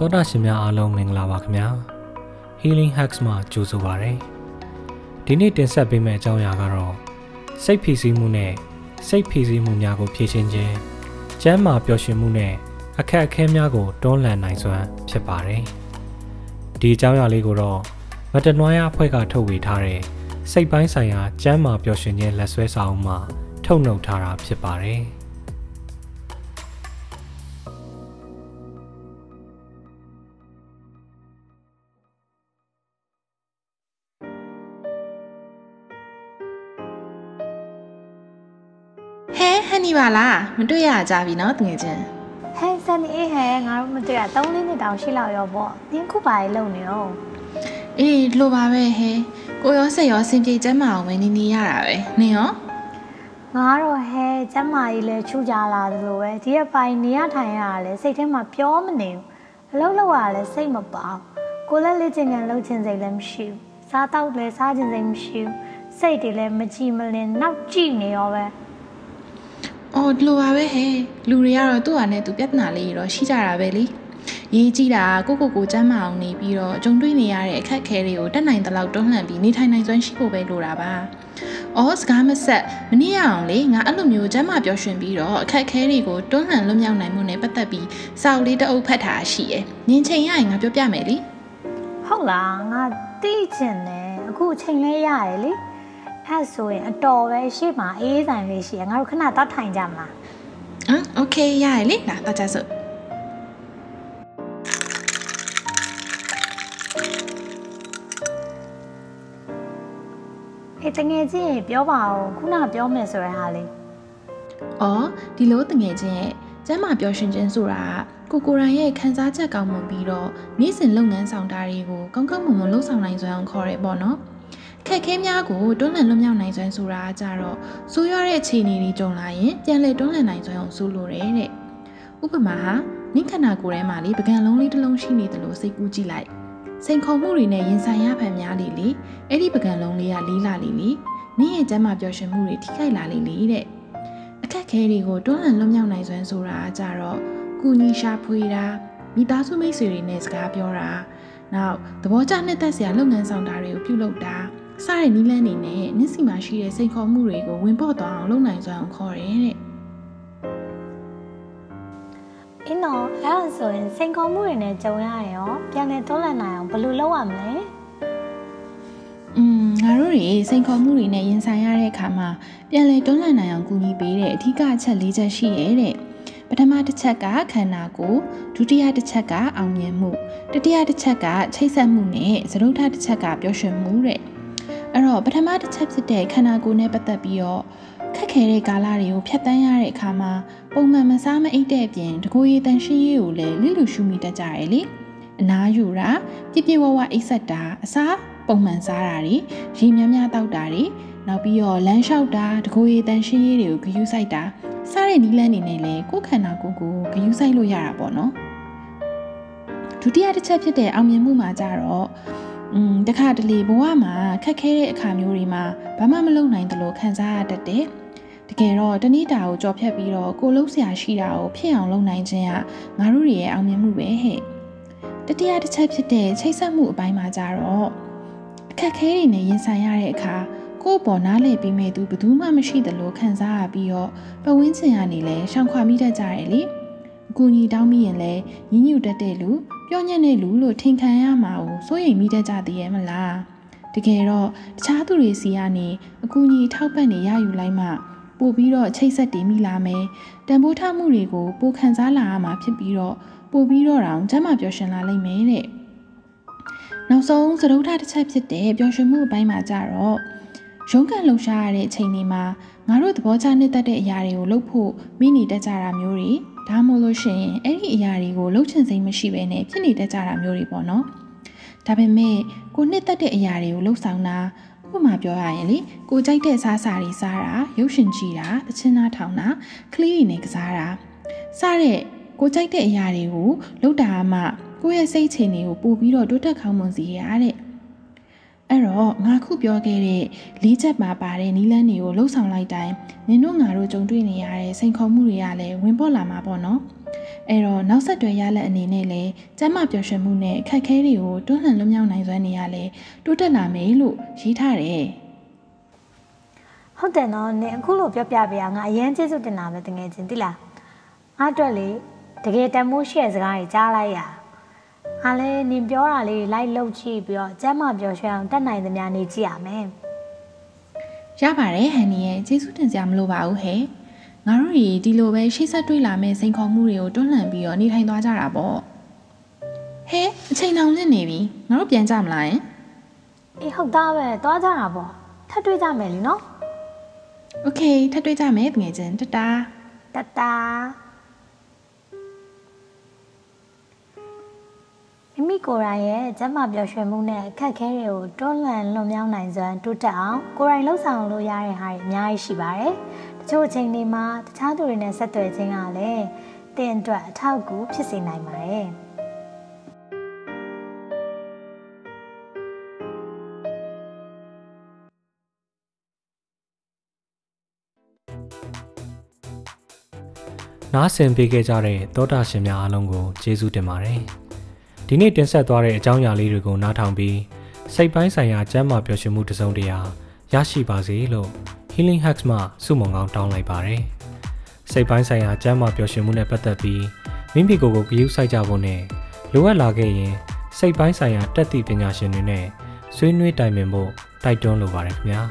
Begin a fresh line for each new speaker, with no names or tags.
တောတာရှင်များအားလုံးမင်္ဂလာပါခင်ဗျာ Healing Hacks မှာကြိုဆိုပါရစေဒီနေ့တင်ဆက်ပေးမယ့်အကြောင်းအရာကတော့စိတ်ဖိစီးမှုနဲ့စိတ်ဖိစီးမှုများကိုဖြေရှင်းခြင်းကျန်းမာပျော်ရွှင်မှုနဲ့အခက်အခဲများကိုတွန်းလှန်နိုင်စွမ်းဖြစ်ပါတယ်ဒီအကြောင်းအရာလေးကိုတော့မတနွားရအဖွဲ့ကထုတ်ဝေထားတဲ့စိတ်ပိုင်းဆိုင်ရာကျန်းမာပျော်ရွှင်ခြင်းလက်ဆွဲစာအုပ်မှာထုတ်နှုတ်ထားတာဖြစ်ပါတယ်။
န်နီပါလားမတွေ့ရကြပြီနော်တငယ်ချင်း
ဟဲဆန်နီအေးဟဲငါတို့မတွေ့ရ3လေးနှစ်တောင်ရှိလောက်ရောပေါ့နင်းခုပါရေးလုံနေတော့
အေးလိုပါပဲဟဲကိုရောဆက်ရောစင်ပြေကျမ်းမအောင်ပဲနေနေရတာပဲနင်ရော
ငါတော့ဟဲကျမ်းမာကြီးလဲချူကြလာသလိုပဲဒီအပိုင်းနေရထိုင်ရတာလဲစိတ်ထဲမှာပြောမနေဘူးအလုပ်လုပ်ရတာလဲစိတ်မပေါကိုလည်းလေ့ကျင့်ကန်လုပ်ချင်စိတ်လည်းမရှိဘူးစားတော့လဲစားချင်စိတ်မရှိဘူးစိတ်တွေလည်းမကြည်မလင်နောက်ကြည့်နေရောပဲ
အော်လိုပါပဲဟဲလူတွေကတော့သူ့ဟာနဲ့သူပြဿနာလေးတွေတော့ရှိကြတာပဲလေရေးကြည့်တာကိုကိုကိုကျမ်းမအောင်နေပြီးတော့ကြုံတွေ့နေရတဲ့အခက်အခဲတွေကိုတက်နိုင်တဲ့လောက်တွန်းလှန်ပြီးနေထိုင်နိုင်စွမ်းရှိဖို့ပဲလိုတာပါအော်စကားမဆက်မနည်းရအောင်လေငါအဲ့လိုမျိုးကျမ်းမာပျော်ရွှင်ပြီးတော့အခက်အခဲတွေကိုတွန်းလှန်လွတ်မြောက်နိုင်မှုနဲ့ပတ်သက်ပြီးစာအုပ်လေးတစ်အုပ်ဖတ်ထားရှိရယ်နင်ချိန်ရရင်ငါပြောပြမယ်လေ
ဟုတ်လားငါသိချင်တယ်အခုအချိန်လဲရရလေ အဲ့ဆိုရင်အတော်ပဲရှေ့မှာအေးဆိုင်လေးရှိရငါတို့ခဏတော့ထိုင်ကြမလား
ဟမ်โอเคရရလေလာတော့ကြစို့
အေးတငယ်ချင်းရေပြောပါဦးခုနပြောမယ်ဆိုတဲ့ဟာလေး
။အော်ဒီလိုတငယ်ချင်းရဲ့ကျမ်းမာပျော်ရွှင်ခြင်းဆိုတာကကိုကိုယ်တိုင်ရဲ့ခံစားချက်ကောင်းမှုပြီးတော့နေ့စဉ်လုပ်ငန်းဆောင်တာတွေကိုကောင်းကောင်းမွန်မွန်လုပ်ဆောင်နိုင်စွမ်းအောင်ခေါ်ရဲပေါ့နော်။ ခက်ခဲများကိုတွန်းလှန်လွတ်မြောက်နိုင်စွမ်းဆိုတာကကြတော့ဆိုးရွားတဲ့အခြေအနေတွေကြုံလာရင်ပြန်လည်တွန်းလှန်နိုင်စွမ်းအောင်ဆိုလိုတယ်တဲ့။ဥပမာဟာနင့်ခန္ဓာကိုယ်ထဲမှာလေပကံလုံးလေးတစ်လုံးရှိနေတယ်လို့စိတ်ကူးကြည့်လိုက်။စိန်ခေါ်မှုတွေနဲ့ရင်ဆိုင်ရဖန်များလေလေအဲ့ဒီပကံလုံးလေးကလေးလာလေလေနင့်ရဲ့ကျမ်းမာပျော်ရွှင်မှုတွေထိခိုက်လာလေလေတဲ့။အခက်အခဲတွေကိုတွန်းလှန်လွတ်မြောက်နိုင်စွမ်းဆိုတာကကြတော့ကုညီရှာဖွေတာမိသားစုမိတ်ဆွေတွေနဲ့စကားပြောတာနောက်သဘောကျနှစ်သက်စရာလုပ်ငန်းဆောင်တာတွေကိုပြုလုပ်တာ စတဲ့နည်းလမ်းတွေနဲ့မျက်စိမှာရှိတဲ့စိန်ခေါ်မှုတွေကိုဝင်ပေါက်သွားအောင်လုပ်နိုင်စွမ်းအောင်ခေါ်တယ်တဲ့
အင်းတော့အဲ့ဒါဆိုရင်စိန်ခေါ်မှုတွေနဲ့ကြုံရရင်ရောပြန်လည်တွန်းလှန်နိုင်အောင်ဘယ်လိုလုပ်ရမလဲ
อืมငါတို့တွေစိန်ခေါ်မှုတွေနဲ့ရင်ဆိုင်ရတဲ့အခါမှာပြန်လည်တွန်းလှန်နိုင်အောင်ကူညီပေးတဲ့အထူးအချက်၄ချက်ရှိရဲ့တဲ့ပထမတစ်ချက်ကခန္ဓာကိုယ်ဒုတိယတစ်ချက်ကအောင်မြင်မှုတတိယတစ်ချက်ကချိတ်ဆက်မှုနဲ့သရုပ်ထတစ်ချက်ကပျော်ရွှင်မှုတဲ့ အဲ့တော့ပထမတစ်ချက်ဖြစ်တဲ့ခန္ဓာကိုယ်နဲ့ပတ်သက်ပြီးတော့ခက်ခဲတဲ့ကာလတွေကိုဖြတ်တန်းရတဲ့အခါမှာပုံမှန်မစားမအိပ်တဲ့အပြင်တကိုယ်ရည်တန်ရှင်းရေးကိုလည်းလိလူရှုမိတတ်ကြရလေအနားယူတာပြပြဝဝအိပ်ဆက်တာအစားပုံမှန်စားတာတွေရေများများတောက်တာတွေနောက်ပြီးတော့လမ်းလျှောက်တာတကိုယ်ရည်တန်ရှင်းရေးတွေကိုဂရုစိုက်တာစားတဲ့နီးလန်းနေနဲ့လည်းကိုယ်ခန္ဓာကိုယ်ကိုဂရုစိုက်လို့ရတာပေါ့နော်ဒုတိယတစ်ချက်ဖြစ်တဲ့အောင်မြင်မှုမှာကြတော့ อืมတခါတလေဘဝမှာခက်ခဲတဲ့အခါမျိုးတွေမှာဘာမှမလုပ်နိုင်သလိုခံစားရတတ်တယ်တကယ်တော့တနေ့တာကိုကြော်ဖြတ်ပြီးတော့ကိုယ်လုံးဆရာရှိတာကိုဖြစ်အောင်လုပ်နိုင်ခြင်းကငါတို့တွေရဲ့အောင်မြင်မှုပဲဟဲ့တတိယတစ်ချက်ဖြစ်တဲ့ချိတ်ဆက်မှုအပိုင်းမှာကြတော့အခက်ခဲတွေနဲ့ရင်ဆိုင်ရတဲ့အခါကိုယ့်ပေါ်နားလည်ပြီးမဲ့သူဘယ်သူမှမရှိသလိုခံစားရပြီးတော့ပဝင်းချင်ကနေလဲရှောင်ခွာမိတတ်ကြတယ်လေအကူကြီးတောင်းမိရင်လဲညညူတတ်တဲ့လူ ပြောညံ့တဲ့လူလို့ထင်ခံရမှာကိုစိုးရိမ်မိတတ်ကြသေးရဲ့မလားတကယ်တော့တခြားသူတွေစီကနေအကူကြီးထောက်ပံ့နေရယူလိုက်မှပို့ပြီးတော့ချိတ်ဆက်တည်မိလာမယ်တန်ဖိုးထားမှုတွေကိုပိုခံစားလာရမှာဖြစ်ပြီးတော့ပို့ပြီးတော့တောင်ကျမ်းမာပျော်ရွှင်လာလိမ့်မယ်တဲ့နောက်ဆုံးသရုပ်ထတစ်ချက်ဖြစ်တဲ့ပျော်ရွှင်မှုအပိုင်းမှာကြတော့ရုန်းကန်လှုပ်ရှားရတဲ့အချိန်တွေမှာငါတို့သဘောကျနှစ်သက်တဲ့အရာတွေကိုလုပ်ဖို့မိနေတတ်ကြတာမျိုးတွေ ဒါမှမဟုတ်လို့ရှိရင်အဲ့ဒီအရာတွေကိုလှုပ်ချင်စိတ်မရှိဘဲနဲ့ဖြစ်နေတတ်ကြတာမျိုးတွေပေါ့နော်ဒါပေမဲ့ကိုနှစ်သက်တဲ့အရာတွေကိုလှုပ်ဆောင်တာဥပမာပြောရရင်လေကိုကြိုက်တဲ့စားစာတွေစားတာရုပ်ရှင်ကြည့်တာတချင်းသားထောင်တာကလေးတွေနဲ့ကစားတာစတဲ့ကိုကြိုက်တဲ့အရာတွေကိုလုပ်တာမှကိုယ့်ရဲ့စိတ်အခြေအနေကိုပို့ပြီးတော့တိုးတက်ခေါင်းမွန်စေရတဲ့ အဲ့တော့ငါခုပြောခဲ့တဲ့လေးချက်မှာပါတဲ့နီလန်းတွေကိုလှုပ်ဆောင်လိုက်တိုင်းနင်တို့ငါတို့ကြုံတွေ့နေရတဲ့စိန်ခေါ်မှုတွေကလည်းဝင်ပေါ်လာမှာပေါ့နော်အဲ့တော့နောက်ဆက်တွဲရလက်အနေနဲ့လည်းကျမ်းမာပျော်ရွှင်မှုနဲ့အခက်အခဲတွေကိုတွန်းလှန်လွတ်မြောက်နိုင်စွမ်းနေရလဲတိုးတက်လာမယ်လို့ရေးထားတယ်
ဟုတ်တယ်နော်နင်အခုလိုပြောပြပေးရငါအရင်ကျေးဇူးတင်တာပဲတကယ်ချင်းတိလားငါအတွက်လေတကယ်တမိုးရှရဲ့စကားကြီးကြားလိုက်ရ ။အားလဲနင်ပြောတာလေးလိုက်လှုပ်ကြည့်ပြီးတော့ကျမ်းမပြောရွှဲအောင်တတ်နိုင်သမျှနေကြည့်ရမယ်။
ရပါတယ်ဟန်နီရဲ့ကျေးဇူးတင်စရာမလိုပါဘူးဟဲ့။ငါတို့တွေဒီလိုပဲရှေ့ဆက်တွေ့လာမယ့်စိန်ခေါ်မှုတွေကိုတွန်းလှန်ပြီးတော့နေထိုင်သွားကြတာပေါ့။ဟဲ့အချိန်တောင်လင့်နေပြီ။ငါတို့ပြန်ကြမလားယင်။
အေးဟုတ်သားပဲသွားကြတာပေါ့။ထပ်တွေ့ကြမယ်လीနော်။
Okay ထပ်တွေ့ကြမယ်ငယ်ချင်းတတာ
တတာ မိမိကိုယ်တိုင်ရဲ့ကျန်းမာပျော်ရွှင်မှုနဲ့အခက်အခဲတွေကိုတွန်းလှန်လွန်မြောက်နိုင်စွမ်းတိုးတက်အောင်ကိုယ်တိုင်လှုပ်ဆောင်လို့ရတဲ့ဟာတွေအများကြီးရှိပါတယ်။တချို့အချိန်တွေမှာတခြားသူတွေနဲ့ဆက်သွယ်ခြင်းကလည်းတင်အတွက်အထောက်အကူဖြစ်စေနိုင်ပါတယ်။
နားဆင်ပေးခဲ့ကြတဲ့သောတာရှင်များအားလုံးကိုကျေးဇူးတင်ပါတယ် ဒီနေ့တင်ဆက်သွားတဲ့အကြောင်းအရာလေးတွေကိုနားထောင်ပြီးစိတ်ပိုင်းဆိုင်ရာကျန်းမာပျော်ရွှင်မှုတစ်စုံတရာရရှိပါစေလို့ Healing Hacks မှဆုမွန်ကောင်းတောင်းလိုက်ပါတယ်စိတ်ပိုင်းဆိုင်ရာကျန်းမာပျော်ရွှင်မှုနဲ့ပတ်သက်ပြီးမိမိကိုယ်ကိုဂရုစိုက်ကြဖို့နဲ့လိုအပ်လာခဲ့ရင်စိတ်ပိုင်းဆိုင်ရာတက်သည့်ပညာရှင်တွေနဲ့ဆွေးနွေးတိုင်ပင်ဖို့တိုက်တွန်းလိုပါတယ်ခင်ဗျာ